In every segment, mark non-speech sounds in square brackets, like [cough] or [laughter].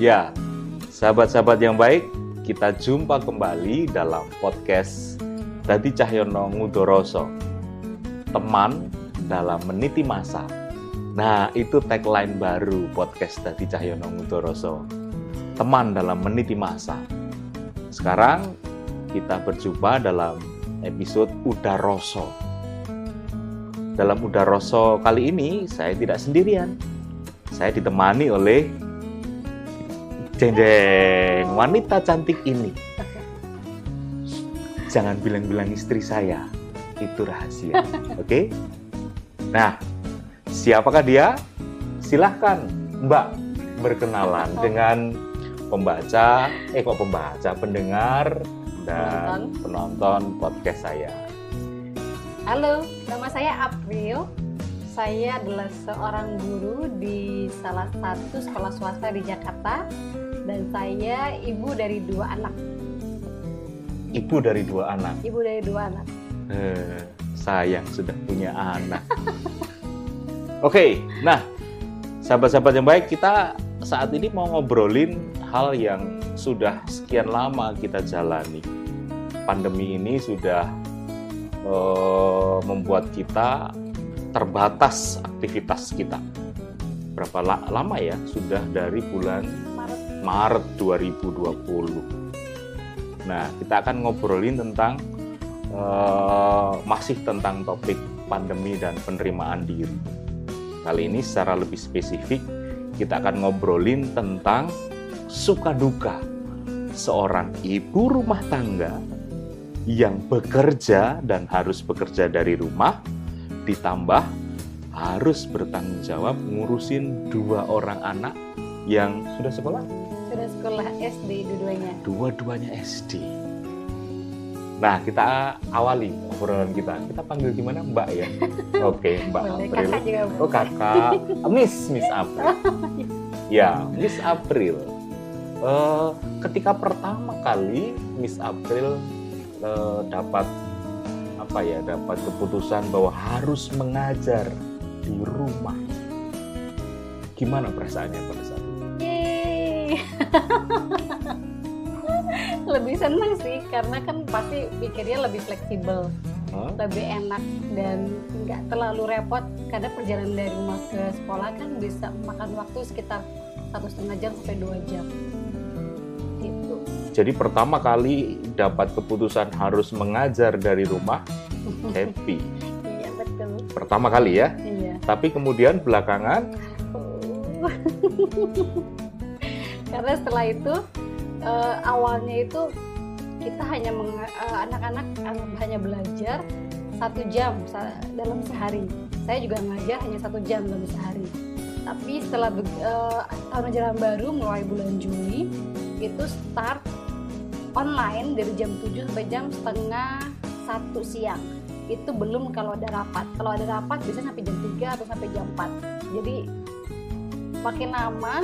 Ya, sahabat-sahabat yang baik, kita jumpa kembali dalam podcast Dadi Cahyono Ngudoroso. Teman dalam meniti masa. Nah, itu tagline baru podcast Dadi Cahyono Ngudoroso. Teman dalam meniti masa. Sekarang kita berjumpa dalam episode Udaroso. Dalam Udaroso kali ini saya tidak sendirian. Saya ditemani oleh Jeng jeng, wanita cantik ini. Jangan bilang-bilang istri saya, itu rahasia. [laughs] Oke? Okay? Nah, siapakah dia? Silahkan Mbak berkenalan dengan pembaca, eh kok pembaca, pendengar dan penonton, penonton podcast saya. Halo, nama saya April. Saya adalah seorang guru di salah satu sekolah swasta di Jakarta dan saya ibu dari dua anak. Ibu dari dua anak. Ibu dari dua anak. Eh, sayang sudah punya anak. [laughs] Oke, nah sahabat-sahabat yang baik kita saat ini mau ngobrolin hal yang sudah sekian lama kita jalani. Pandemi ini sudah uh, membuat kita terbatas aktivitas kita. Berapa lama ya? Sudah dari bulan Maret 2020. Nah, kita akan ngobrolin tentang uh, masih tentang topik pandemi dan penerimaan diri. Kali ini secara lebih spesifik kita akan ngobrolin tentang suka duka seorang ibu rumah tangga yang bekerja dan harus bekerja dari rumah ditambah harus bertanggung jawab ngurusin dua orang anak yang sudah sekolah sudah sekolah SD dua-duanya. Dua-duanya SD. Nah, kita awali obrolan kita. Kita panggil gimana Mbak ya? [laughs] Oke, Mbak Boleh, April. Kakak juga oh, kakak. Miss, Miss April. [laughs] ya, Miss April. Uh, ketika pertama kali Miss April uh, dapat apa ya, dapat keputusan bahwa harus mengajar di rumah. Gimana perasaannya pada [laughs] lebih senang sih karena kan pasti pikirnya lebih fleksibel huh? lebih enak dan nggak terlalu repot. Karena perjalanan dari rumah ke sekolah kan bisa makan waktu sekitar satu setengah jam sampai dua jam. Gitu. Jadi pertama kali dapat keputusan harus mengajar dari rumah [laughs] happy. Iya betul. Pertama kali ya. Iya. Tapi kemudian belakangan oh. [laughs] karena setelah itu uh, awalnya itu kita hanya uh, anak-anak hanya belajar satu jam dalam sehari. Saya juga ngajar hanya satu jam dalam sehari. Tapi setelah uh, tahun ajaran baru mulai bulan Juli itu start online dari jam 7 sampai jam setengah satu siang. Itu belum kalau ada rapat. Kalau ada rapat biasanya sampai jam 3 atau sampai jam 4 jadi makin lama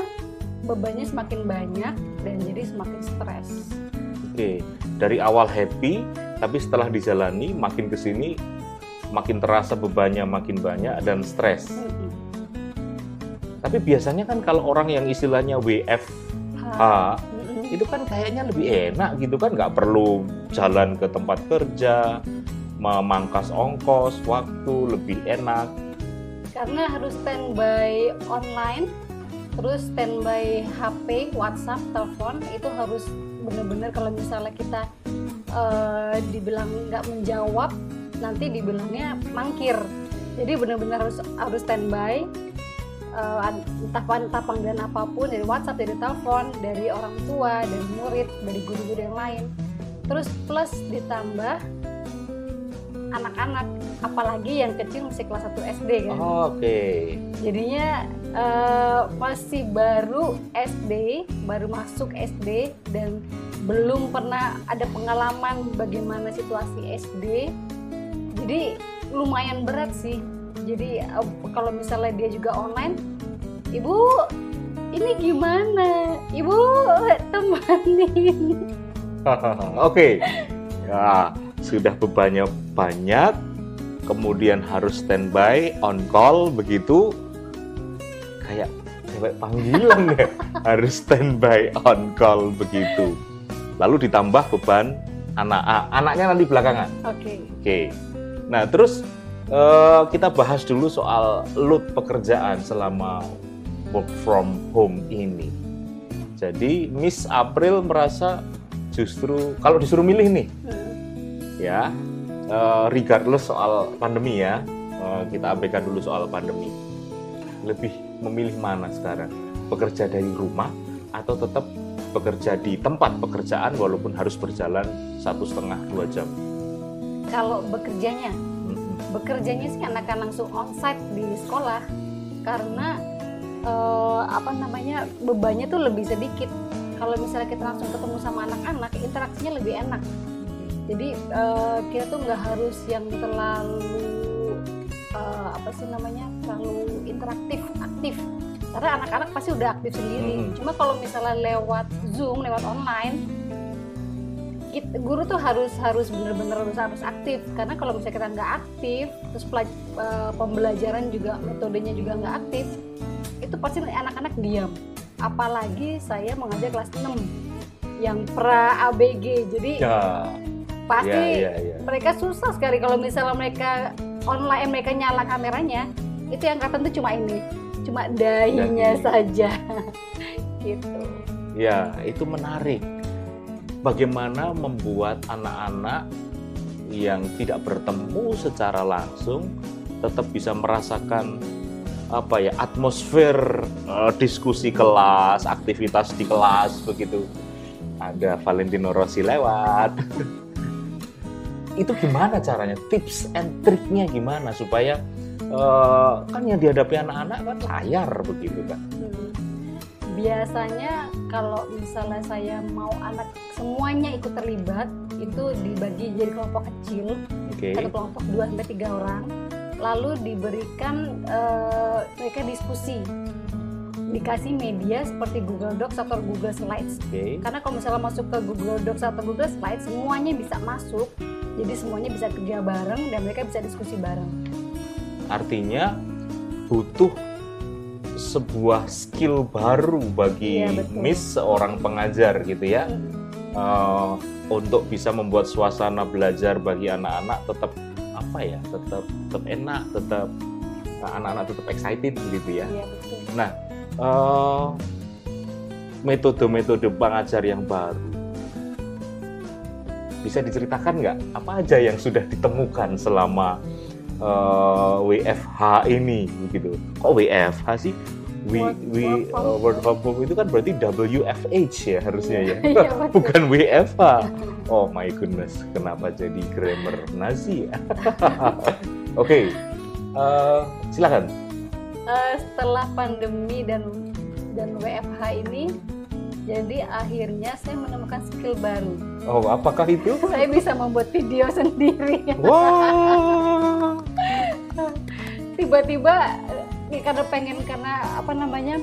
bebannya semakin banyak dan jadi semakin stres. Oke, dari awal happy, tapi setelah dijalani makin ke sini makin terasa bebannya makin banyak dan stres. Hmm. Tapi biasanya kan kalau orang yang istilahnya WFH itu kan kayaknya lebih enak gitu kan, nggak perlu jalan ke tempat kerja, memangkas ongkos, waktu lebih enak. Karena harus standby online terus standby HP, WhatsApp, telepon itu harus benar-benar kalau misalnya kita uh, dibilang nggak menjawab nanti dibilangnya mangkir jadi benar-benar harus harus standby uh, entah entah panggilan apa pun dari WhatsApp, dari telepon, dari orang tua, dari murid, dari guru-guru yang lain. Terus plus ditambah anak-anak apalagi yang kecil masih kelas 1 SD kan. Oh, Oke. Okay. Jadinya uh, masih baru SD, baru masuk SD dan belum pernah ada pengalaman bagaimana situasi SD. Jadi lumayan berat sih. Jadi kalau misalnya dia juga online, ibu ini gimana? Ibu temanin. [laughs] Oke. Okay. Ya, sudah bebannya banyak, kemudian harus standby, on call begitu, kayak sampai panggilan ya. Harus standby on call begitu. Lalu ditambah beban anak anaknya nanti belakangan. Oke. oke. Nah terus eh, kita bahas dulu soal load pekerjaan selama work from home ini. Jadi Miss April merasa justru kalau disuruh milih nih Hmm. ya eh, regardless soal pandemi ya eh, kita abaikan dulu soal pandemi. Lebih memilih mana sekarang bekerja dari rumah atau tetap bekerja di tempat pekerjaan walaupun harus berjalan satu setengah dua jam Kalau bekerjanya, Mm-mm. bekerjanya sih anak-anak langsung onsite di sekolah karena eh, apa namanya bebannya tuh lebih sedikit. Kalau misalnya kita langsung ketemu sama anak-anak, interaksinya lebih enak. Jadi eh, kita tuh nggak harus yang terlalu eh, apa sih namanya terlalu interaktif, aktif. Karena anak-anak pasti udah aktif sendiri. Mm. Cuma kalau misalnya lewat Zoom, lewat online, kita, guru tuh harus harus bener-bener harus harus aktif karena kalau misalnya kita nggak aktif terus pelaj- eh, pembelajaran juga metodenya juga nggak aktif itu pasti anak-anak diam apalagi saya mengajar kelas 6 yang pra ABG jadi ya pasti ya ya ya mereka susah sekali kalau misalnya mereka online mereka nyala kameranya itu yang kelihatan tuh cuma ini cuma dahinya Dahi. saja [laughs] gitu Ya, itu menarik. Bagaimana membuat anak-anak yang tidak bertemu secara langsung tetap bisa merasakan apa ya atmosfer eh, diskusi kelas, aktivitas di kelas begitu. Ada Valentino Rossi lewat. [laughs] itu gimana caranya? Tips and triknya gimana supaya eh, kan yang dihadapi anak-anak kan layar begitu kan? Hmm. Biasanya kalau misalnya saya mau anak semuanya ikut terlibat, itu dibagi jadi kelompok kecil, Oke. satu kelompok 2 sampai 3 orang, lalu diberikan eh, mereka diskusi. Dikasih media seperti Google Docs atau Google Slides. Oke. Karena kalau misalnya masuk ke Google Docs atau Google Slides, semuanya bisa masuk. Jadi semuanya bisa kerja bareng dan mereka bisa diskusi bareng. Artinya butuh sebuah skill baru bagi betul. Miss seorang pengajar gitu ya Eh, untuk bisa membuat suasana belajar bagi anak-anak tetap apa ya tetap tetap enak tetap anak-anak tetap excited gitu ya Iya betul. Eh, metode-metode pengajar yang baru bisa diceritakan nggak apa aja yang sudah ditemukan selama eh, WFH ini gitu. Kok WFH sih? We Work- we work from uh, work from home itu kan berarti WFH ya harusnya ya. [laughs] [laughs] Betul. bukan WFH oh my goodness kenapa jadi grammar Nazi ya? [laughs] Oke eh, silakan. Eh, setelah pandemi dan dan WFH ini jadi akhirnya saya menemukan skill baru. Oh apakah itu? Saya bisa membuat video sendiri. Wah, tiba-tiba eh, karena pengen karena apa namanya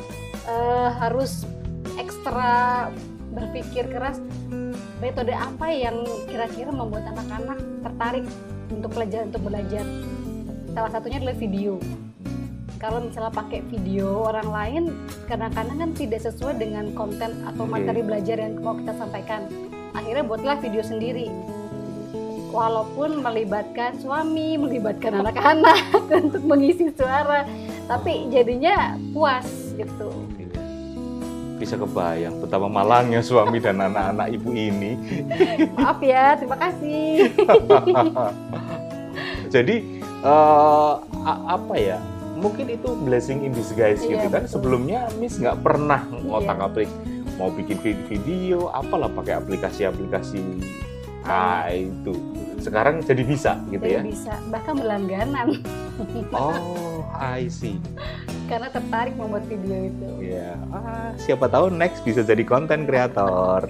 eh, harus ekstra berpikir keras metode apa yang kira-kira membuat anak-anak tertarik untuk belajar untuk belajar? Salah satunya adalah video. Kalau misalnya pakai video orang lain kadang-kadang kan tidak sesuai dengan konten atau Oke. materi belajar yang mau kita sampaikan. Akhirnya buatlah video sendiri walaupun melibatkan suami melibatkan anak-anak [laughs] untuk mengisi suara tapi jadinya puas gitu bisa kebayang betapa malangnya suami dan anak-anak ibu ini. [laughs] maaf ya terima kasih [laughs] Jadi a- apa ya? Mungkin itu blessing in disguise Iya, gitu kan. betul. Sebelumnya Miss nggak pernah ngotak Iya. aplik mau bikin vid- video, apalah pakai aplikasi-aplikasi ah itu. Sekarang jadi bisa gitu Jadi ya. bisa bahkan berlangganan [laughs] Oh, I see. karena tertarik membuat video itu Ya, ah, siapa tahu next bisa jadi konten kreator.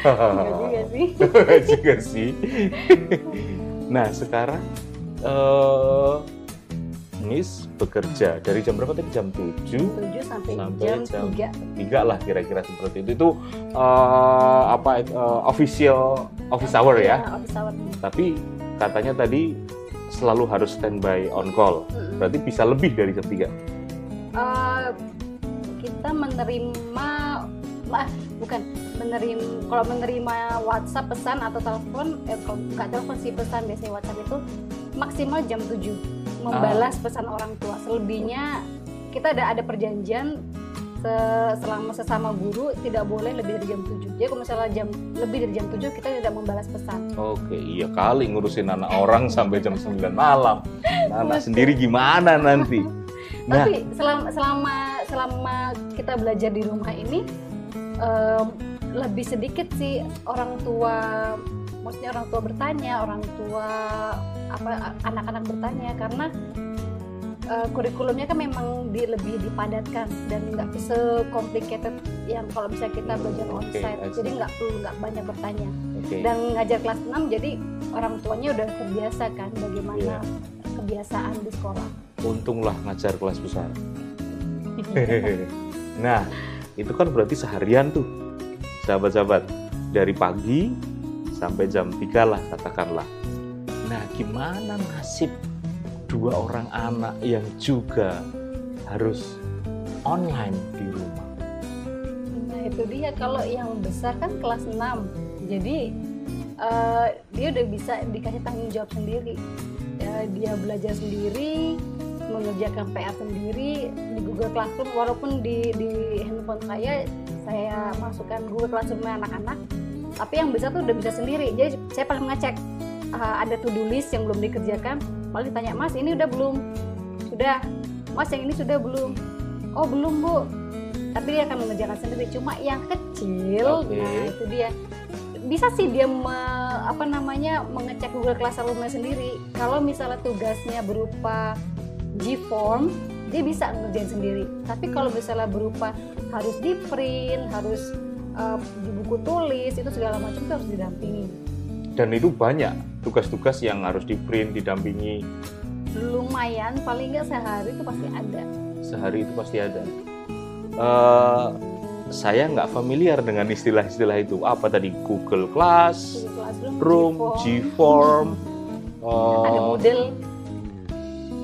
Enggak juga sih [laughs] juga sih. [laughs] nah sekarang eh Miss bekerja dari jam berapa tadi? Jam 7 7 sampai, Sampai jam, jam 3 tiga lah kira-kira seperti itu. Itu eh, apa eh, official office hour ya? Office hour. Tapi katanya tadi selalu harus standby on call. Mm-mm. berarti bisa lebih dari jam 3 Eh, kita menerima ah, bukan menerima kalau menerima WhatsApp pesan atau telepon eh kalau nggak telepon sih pesan biasanya WhatsApp itu maksimal jam 7 membalas pesan orang tua. Selebihnya kita ada ada perjanjian se- selama sesama guru tidak boleh lebih dari jam 7 jadi kalau misalnya jam lebih dari jam 7 kita tidak membalas pesan. Oke, iya kali ngurusin anak orang sampai jam 9 malam. Nah, anak sendiri gimana nanti? [laughs] Nah, Tapi selama selama selama kita belajar di rumah ini em, lebih sedikit sih orang tua maksudnya orang tua bertanya, orang tua apa anak-anak bertanya karena eh, kurikulumnya kan memang di, lebih dipadatkan dan nggak se-complicated yang kalau misalnya kita belajar Oke, onsite. See. jadi nggak perlu nggak banyak bertanya. oke. Dan ngajar kelas 6 jadi orang tuanya udah terbiasa kan bagaimana Iya. kebiasaan di sekolah. Untunglah ngajar kelas besar. [laughs] nah, itu kan berarti seharian tuh, sahabat-sahabat. Dari pagi sampai jam 3 lah katakanlah. Nah, gimana nasib dua orang anak yang juga harus online di rumah? Nah itu dia. Kalau yang besar kan kelas 6 jadi eh, dia udah bisa dikasih tanggung jawab sendiri. Ya, dia belajar sendiri mengerjakan PR sendiri di Google Classroom. Walaupun di di handphone saya saya masukkan Google Classroom anak-anak tapi yang besar tuh udah bisa sendiri. Jadi saya paling ngecek eh, ada to do list yang belum dikerjakan malah ditanya mas ini udah belum? Sudah mas yang ini sudah belum. Oh belum bu. Tapi dia akan mengerjakan sendiri. Cuma yang kecil Oke. nah itu dia. Bisa sih dia me- apa namanya mengecek Google Classroom-nya sendiri. Kalau misalnya tugasnya berupa G-form dia bisa ngerjain sendiri. Tapi kalau misalnya berupa harus di print harus uh, di buku tulis itu segala macam itu harus didampingi. Dan itu banyak tugas-tugas yang harus di print, didampingi. Lumayan paling nggak sehari itu pasti ada. Sehari itu pasti ada. Eh, saya nggak familiar dengan istilah-istilah itu. Apa tadi? Google Class, Google Classroom Room, G-form, G-form, ada eh, Moodle.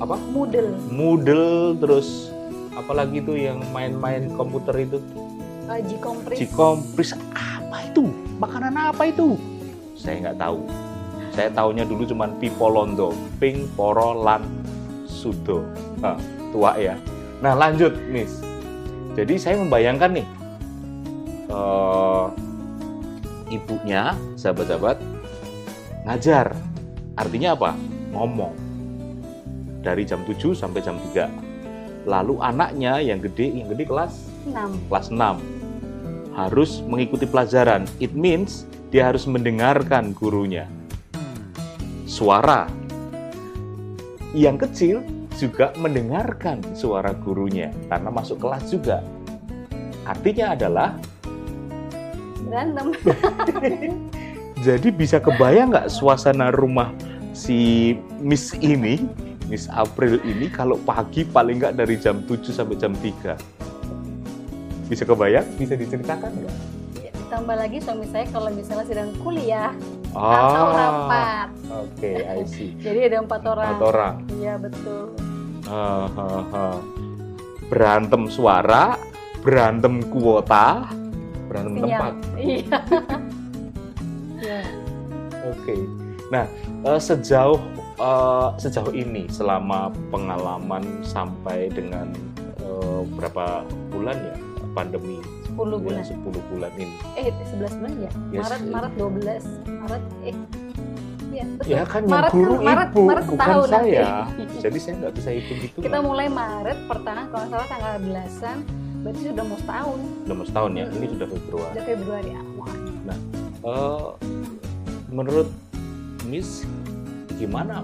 apa? Moodle. Moodle, terus apalagi itu yang main-main komputer itu, uh, G-Compris Gcompris, apa itu? Makanan apa itu? Saya nggak tahu. Saya tahunya dulu cuman Pipolondo, Ping, Poro, Lan, Sudo. Hah, tua ya. Nah lanjut, Miss. Jadi saya membayangkan nih, eh, ibunya, sahabat-sahabat, ngajar. Artinya apa? Ngomong. Dari jam 7 sampai jam 3. Lalu anaknya yang gede, yang gede kelas 6 kelas 6 harus mengikuti pelajaran. It means dia harus mendengarkan gurunya. Suara. Yang kecil juga mendengarkan suara gurunya karena masuk kelas juga. Artinya adalah berantem [laughs] jadi bisa kebayang nggak suasana rumah si Miss ini, Miss April ini kalau pagi paling nggak dari jam 7 sampai jam 3. Bisa kebayang? Bisa diceritakan nggak? Ya, ditambah lagi suami saya kalau misalnya sedang kuliah atau rapat Oke, I see. [laughs] jadi ada empat orang Empat orang. iya betul Ha, ha, ha. Berantem suara, berantem kuota, berantem sinyal tempat. iya Iya. [laughs] Oke. Nah, eh, sejauh eh, sejauh ini selama pengalaman sampai dengan eh, berapa bulan ya pandemi 10 bulan ya, 10 bulan ini. eh 11 bulan ya Yes. Maret Maret 12 Maret eh iya betul Ya kan yang Maret guru Maret, ibu, Maret bukan setahun saya. nanti. Jadi saya nggak bisa hitung gitu. kita mulai Maret pertengahan kalau salah tanggal belasan berarti sudah mau setahun udah mau setahun ya. Ini sudah Februari. udah Februari ah, mau akhir. Eh, menurut Miss gimana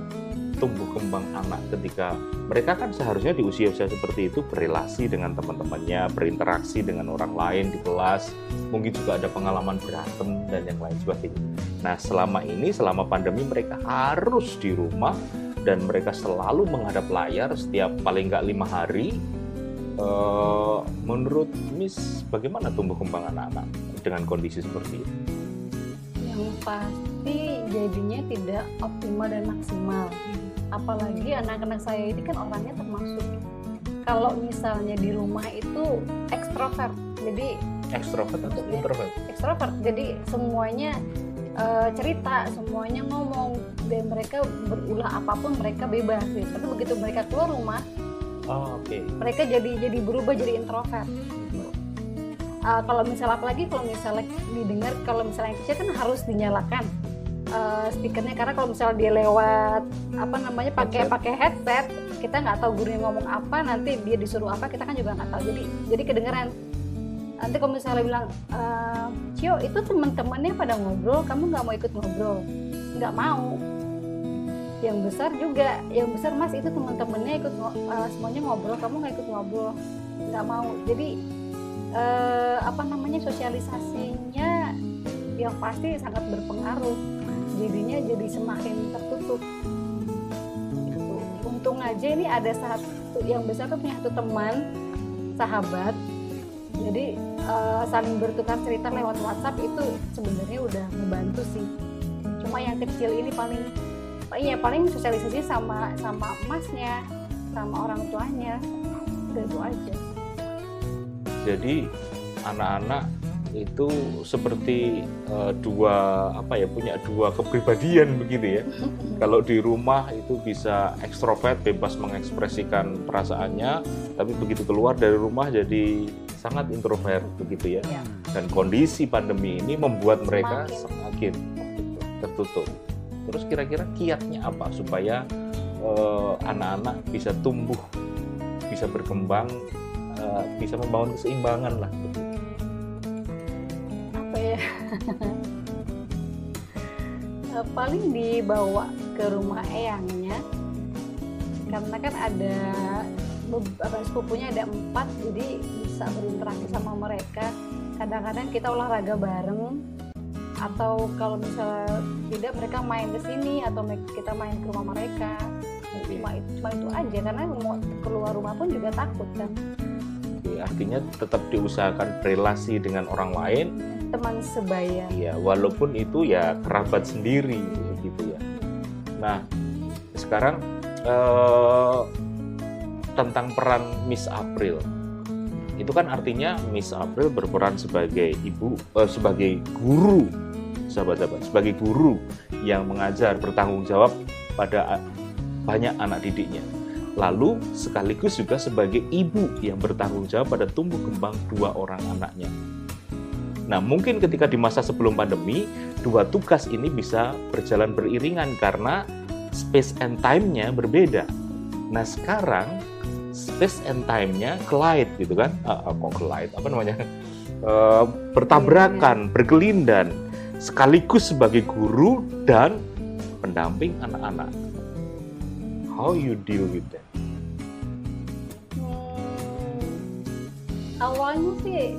tumbuh kembang anak ketika mereka kan seharusnya di usia-usia seperti itu berrelasi dengan teman-temannya, berinteraksi dengan orang lain di kelas, mungkin juga ada pengalaman berantem dan yang lain sebagainya. Nah, selama ini selama pandemi mereka harus di rumah dan mereka selalu menghadap layar setiap paling nggak lima hari. Eh, menurut Miss, bagaimana tumbuh kembang anak-anak dengan kondisi seperti itu? yang pasti jadinya tidak optimal dan maksimal apalagi anak-anak saya ini kan orangnya termasuk kalau misalnya di rumah itu ekstrovert. Jadi ekstrovert atau introvert? ekstrovert. Jadi semuanya uh, cerita semuanya ngomong dan mereka berulah apa pun mereka bebas. Gitu. tapi begitu mereka keluar rumah oh, oke. okay. mereka jadi jadi berubah jadi introvert. Uh, kalau misalnya apalagi kalau misalnya didengar kalau misalnya yang kecil kan harus dinyalakan uh, speakernya karena kalau misalnya dia lewat apa namanya pakai pakai headset kita nggak tahu gurunya ngomong apa nanti dia disuruh apa kita kan juga nggak tahu. Jadi jadi kedengeran. Nanti kalau misalnya bilang e, Cio itu teman-temannya pada ngobrol kamu nggak mau ikut ngobrol? Nggak mau. Yang besar juga yang besar mas itu teman-temannya ikut uh, semuanya ngobrol kamu nggak ikut ngobrol. Nggak mau. Jadi uh, apa namanya sosialisasinya yang pasti sangat berpengaruh jadinya jadi semakin tertutup. Gitu. untung aja ini ada satu yang besar tuh punya satu teman sahabat. Jadi uh, saling bertukar cerita lewat WhatsApp itu sebenarnya udah membantu sih. Cuma yang kecil ini paling iya paling sosialisasi sama sama emasnya sama orang tuanya. Itu aja. Jadi anak-anak itu seperti uh, dua apa ya punya dua kepribadian begitu ya. [laughs] Kalau di rumah itu bisa ekstrovert bebas mengekspresikan perasaannya, tapi begitu keluar dari rumah jadi sangat introvert begitu ya. ya. Dan kondisi pandemi ini membuat mereka semakin, semakin tertutup. Terus kira-kira kiatnya apa supaya eh, anak-anak uh, bisa tumbuh, bisa berkembang, uh, bisa membangun keseimbangan lah. Begitu [laughs] paling dibawa ke rumah eyangnya karena kan ada beberapa sepupunya ada empat jadi bisa berinteraksi sama mereka. Kadang-kadang kita olahraga bareng atau kalau misalnya tidak mereka main ke sini atau kita main ke rumah mereka. Cuma itu, cuma itu aja karena mau keluar rumah pun juga takut kan. Artinya tetap diusahakan relasi dengan orang lain teman sebaya. Iya, walaupun itu ya kerabat sendiri gitu ya. Nah, sekarang eh, tentang peran Miss April. Itu kan artinya Miss April berperan sebagai ibu eh, sebagai guru sahabat-sahabat, sebagai guru yang mengajar bertanggung jawab pada banyak anak didiknya. Lalu sekaligus juga sebagai ibu yang bertanggung jawab pada tumbuh kembang dua orang anaknya. Nah, mungkin ketika di masa sebelum pandemi, dua tugas ini bisa berjalan beriringan karena space and time-nya berbeda. Nah, sekarang space and time-nya collide gitu kan? Uh, uh, kok collide? Apa namanya? Uh, bertabrakan, berkelindan sekaligus sebagai guru dan pendamping anak-anak. How you deal with that? Hmm, awalnya sih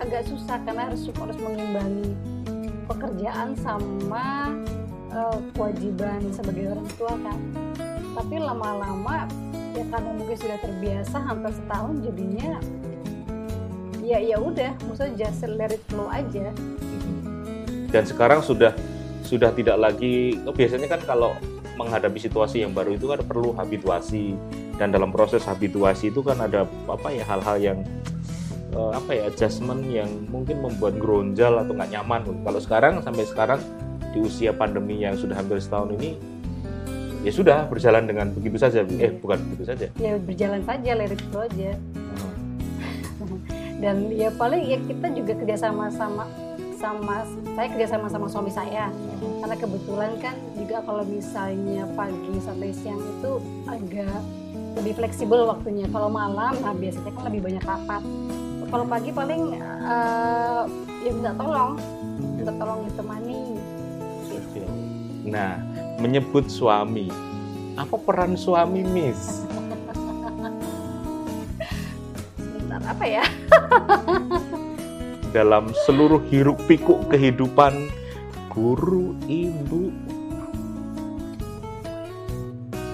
agak susah karena harus harus mengimbangi pekerjaan sama uh, kewajiban sebagai orang tua kan tapi lama-lama ya karena mungkin sudah terbiasa hampir setahun jadinya ya ya udah maksudnya just let it flow aja. Dan sekarang sudah sudah tidak lagi oh, biasanya kan kalau menghadapi situasi yang baru itu kan perlu habituasi. Dan dalam proses habituasi itu kan ada apa ya hal-hal yang uh, apa ya adjustment yang mungkin membuat geronjal atau nggak nyaman. Kalau sekarang sampai sekarang di usia pandemi yang sudah hampir setahun ini ya sudah berjalan dengan begitu saja. Eh bukan begitu saja. Ya berjalan saja, lirik itu aja. Hmm. [laughs] Dan ya paling ya kita juga kerjasama sama sama saya kerjasama sama suami saya hmm. karena kebetulan kan juga kalau misalnya pagi sampai siang itu agak lebih fleksibel waktunya kalau malam nah biasanya kan lebih banyak rapat kalau pagi paling uh, ya minta tolong. Minta tolong ditemani. Gitu. nah menyebut suami. Apa peran suami miss? Sebentar apa ya? Dalam seluruh hiruk pikuk kehidupan guru ibu.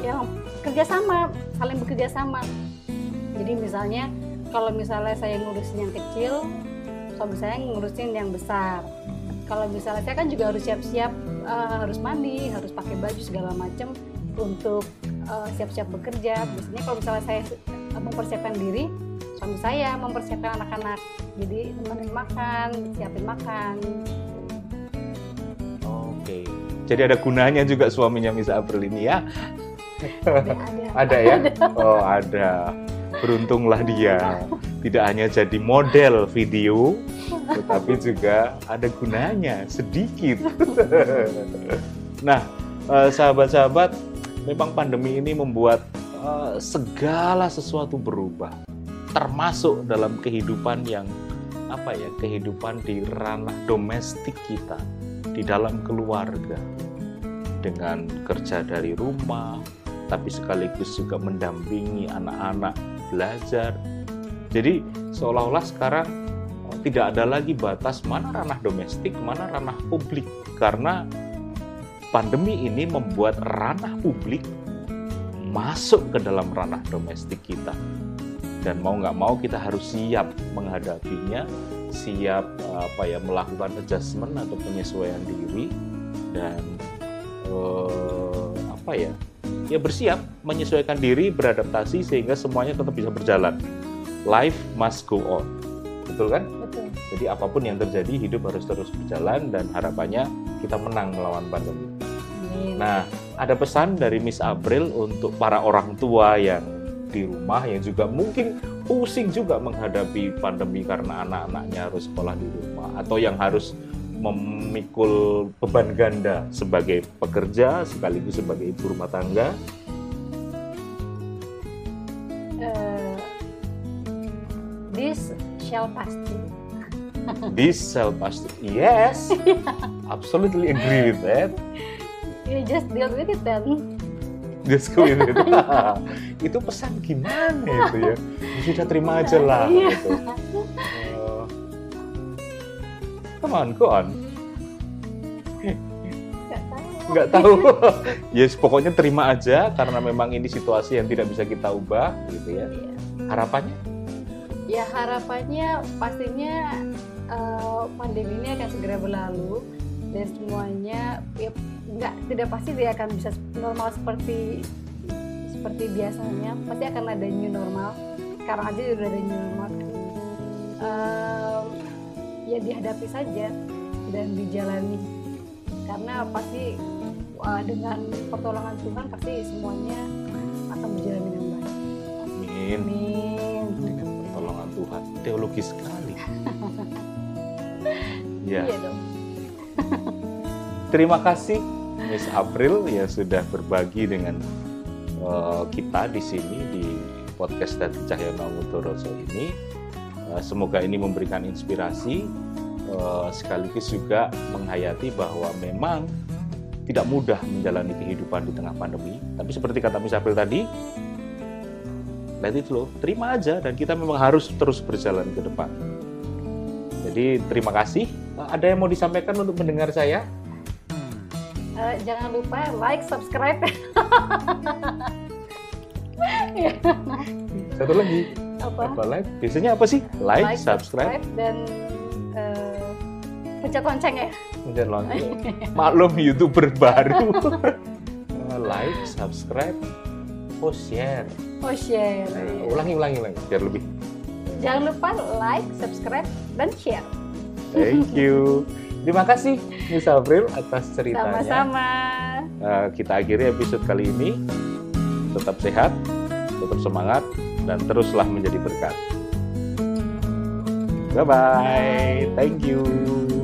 Yang kerjasama saling bekerja sama jadi misalnya kalau misalnya saya ngurusin yang kecil suami saya ngurusin yang besar kalau misalnya saya kan juga harus siap-siap uh, harus mandi harus pakai baju segala macam untuk eh, siap-siap bekerja biasanya kalau misalnya saya mempersiapkan diri suami saya mempersiapkan anak-anak jadi nemenin makan siapin makan Oke. Jadi ada gunanya juga suaminya Miss April ini ya? ada, Ada ya? Oh, ada. Beruntunglah dia. Tidak hanya jadi model video, tetapi juga ada gunanya sedikit. [laughs] Nah, eh, sahabat-sahabat, memang pandemi ini membuat eh, segala sesuatu berubah, termasuk dalam kehidupan yang apa ya, kehidupan di ranah domestik kita, di dalam keluarga, dengan kerja dari rumah, tapi sekaligus juga mendampingi anak-anak belajar. Jadi seolah-olah sekarang eh, tidak ada lagi batas mana ranah domestik, mana ranah publik karena pandemi ini membuat ranah publik masuk ke dalam ranah domestik kita. Dan mau nggak mau kita harus siap menghadapinya, siap apa ya melakukan adjustment atau penyesuaian diri dan eh, apa ya ya bersiap menyesuaikan diri beradaptasi sehingga semuanya tetap bisa berjalan. Life must go on. Betul kan? Betul. Jadi apa pun yang terjadi hidup harus terus berjalan dan harapannya kita menang melawan pandemi. Amin. nah ada pesan dari Miss April untuk para orang tua yang di rumah yang juga mungkin pusing juga menghadapi pandemi karena anak-anaknya harus sekolah di rumah atau yang harus memikul beban ganda sebagai pekerja sekaligus sebagai ibu rumah tangga. Eh, this shall pasti [laughs] This self pasti yes, [laughs] absolutely agree with that. you just deal with it then Just go with it. [laughs] itu pesan gimana itu ya? Sudah terima aja lah. Iya. Gitu. Come on, go on. nggak tahu [laughs] yes, pokoknya terima aja karena memang ini situasi yang tidak bisa kita ubah, gitu ya. Iya. Harapannya? ya harapannya pastinya eh, pandemi ini akan segera berlalu dan semuanya ya nggak tidak pasti dia akan bisa normal seperti seperti biasanya pasti akan ada new normal sekarang aja udah ada new normal kan. Ya dihadapi saja dan dijalani karena pasti wah, dengan pertolongan Tuhan pasti semuanya akan berjalan dengan baik Amin. amin Dengan pertolongan Tuhan. Teologi sekali. [laughs] ya. iya dong Terima kasih Miss April yang sudah berbagi dengan eh, kita di sini di podcast dari Cahyono Mutoroso ini. Eh, semoga ini memberikan inspirasi eh, sekaligus juga menghayati bahwa memang tidak mudah menjalani kehidupan di tengah pandemi. Tapi seperti kata Miss April tadi, let it flow, terima aja dan kita memang harus terus berjalan ke depan. Jadi terima kasih. Eh, Ada yang mau disampaikan untuk mendengar saya? Jangan lupa like, subscribe. [laughs] Satu lagi, apa? apa like? Biasanya apa sih? Like, subscribe, dan eh, pencet lonceng ya. kemudian lonceng. Maklum youtuber baru. [laughs] Like, subscribe, post, share. Oh share. Eh, ulangi, ulangi, ulangi, biar lebih. Jangan lupa like, subscribe, dan share. Thank you. Terima kasih Miss April atas ceritanya. Sama-sama. Eh, kita akhiri episode kali ini. Tetap sehat, tetap semangat, dan teruslah menjadi berkat. Bye-bye. Bye. Thank you.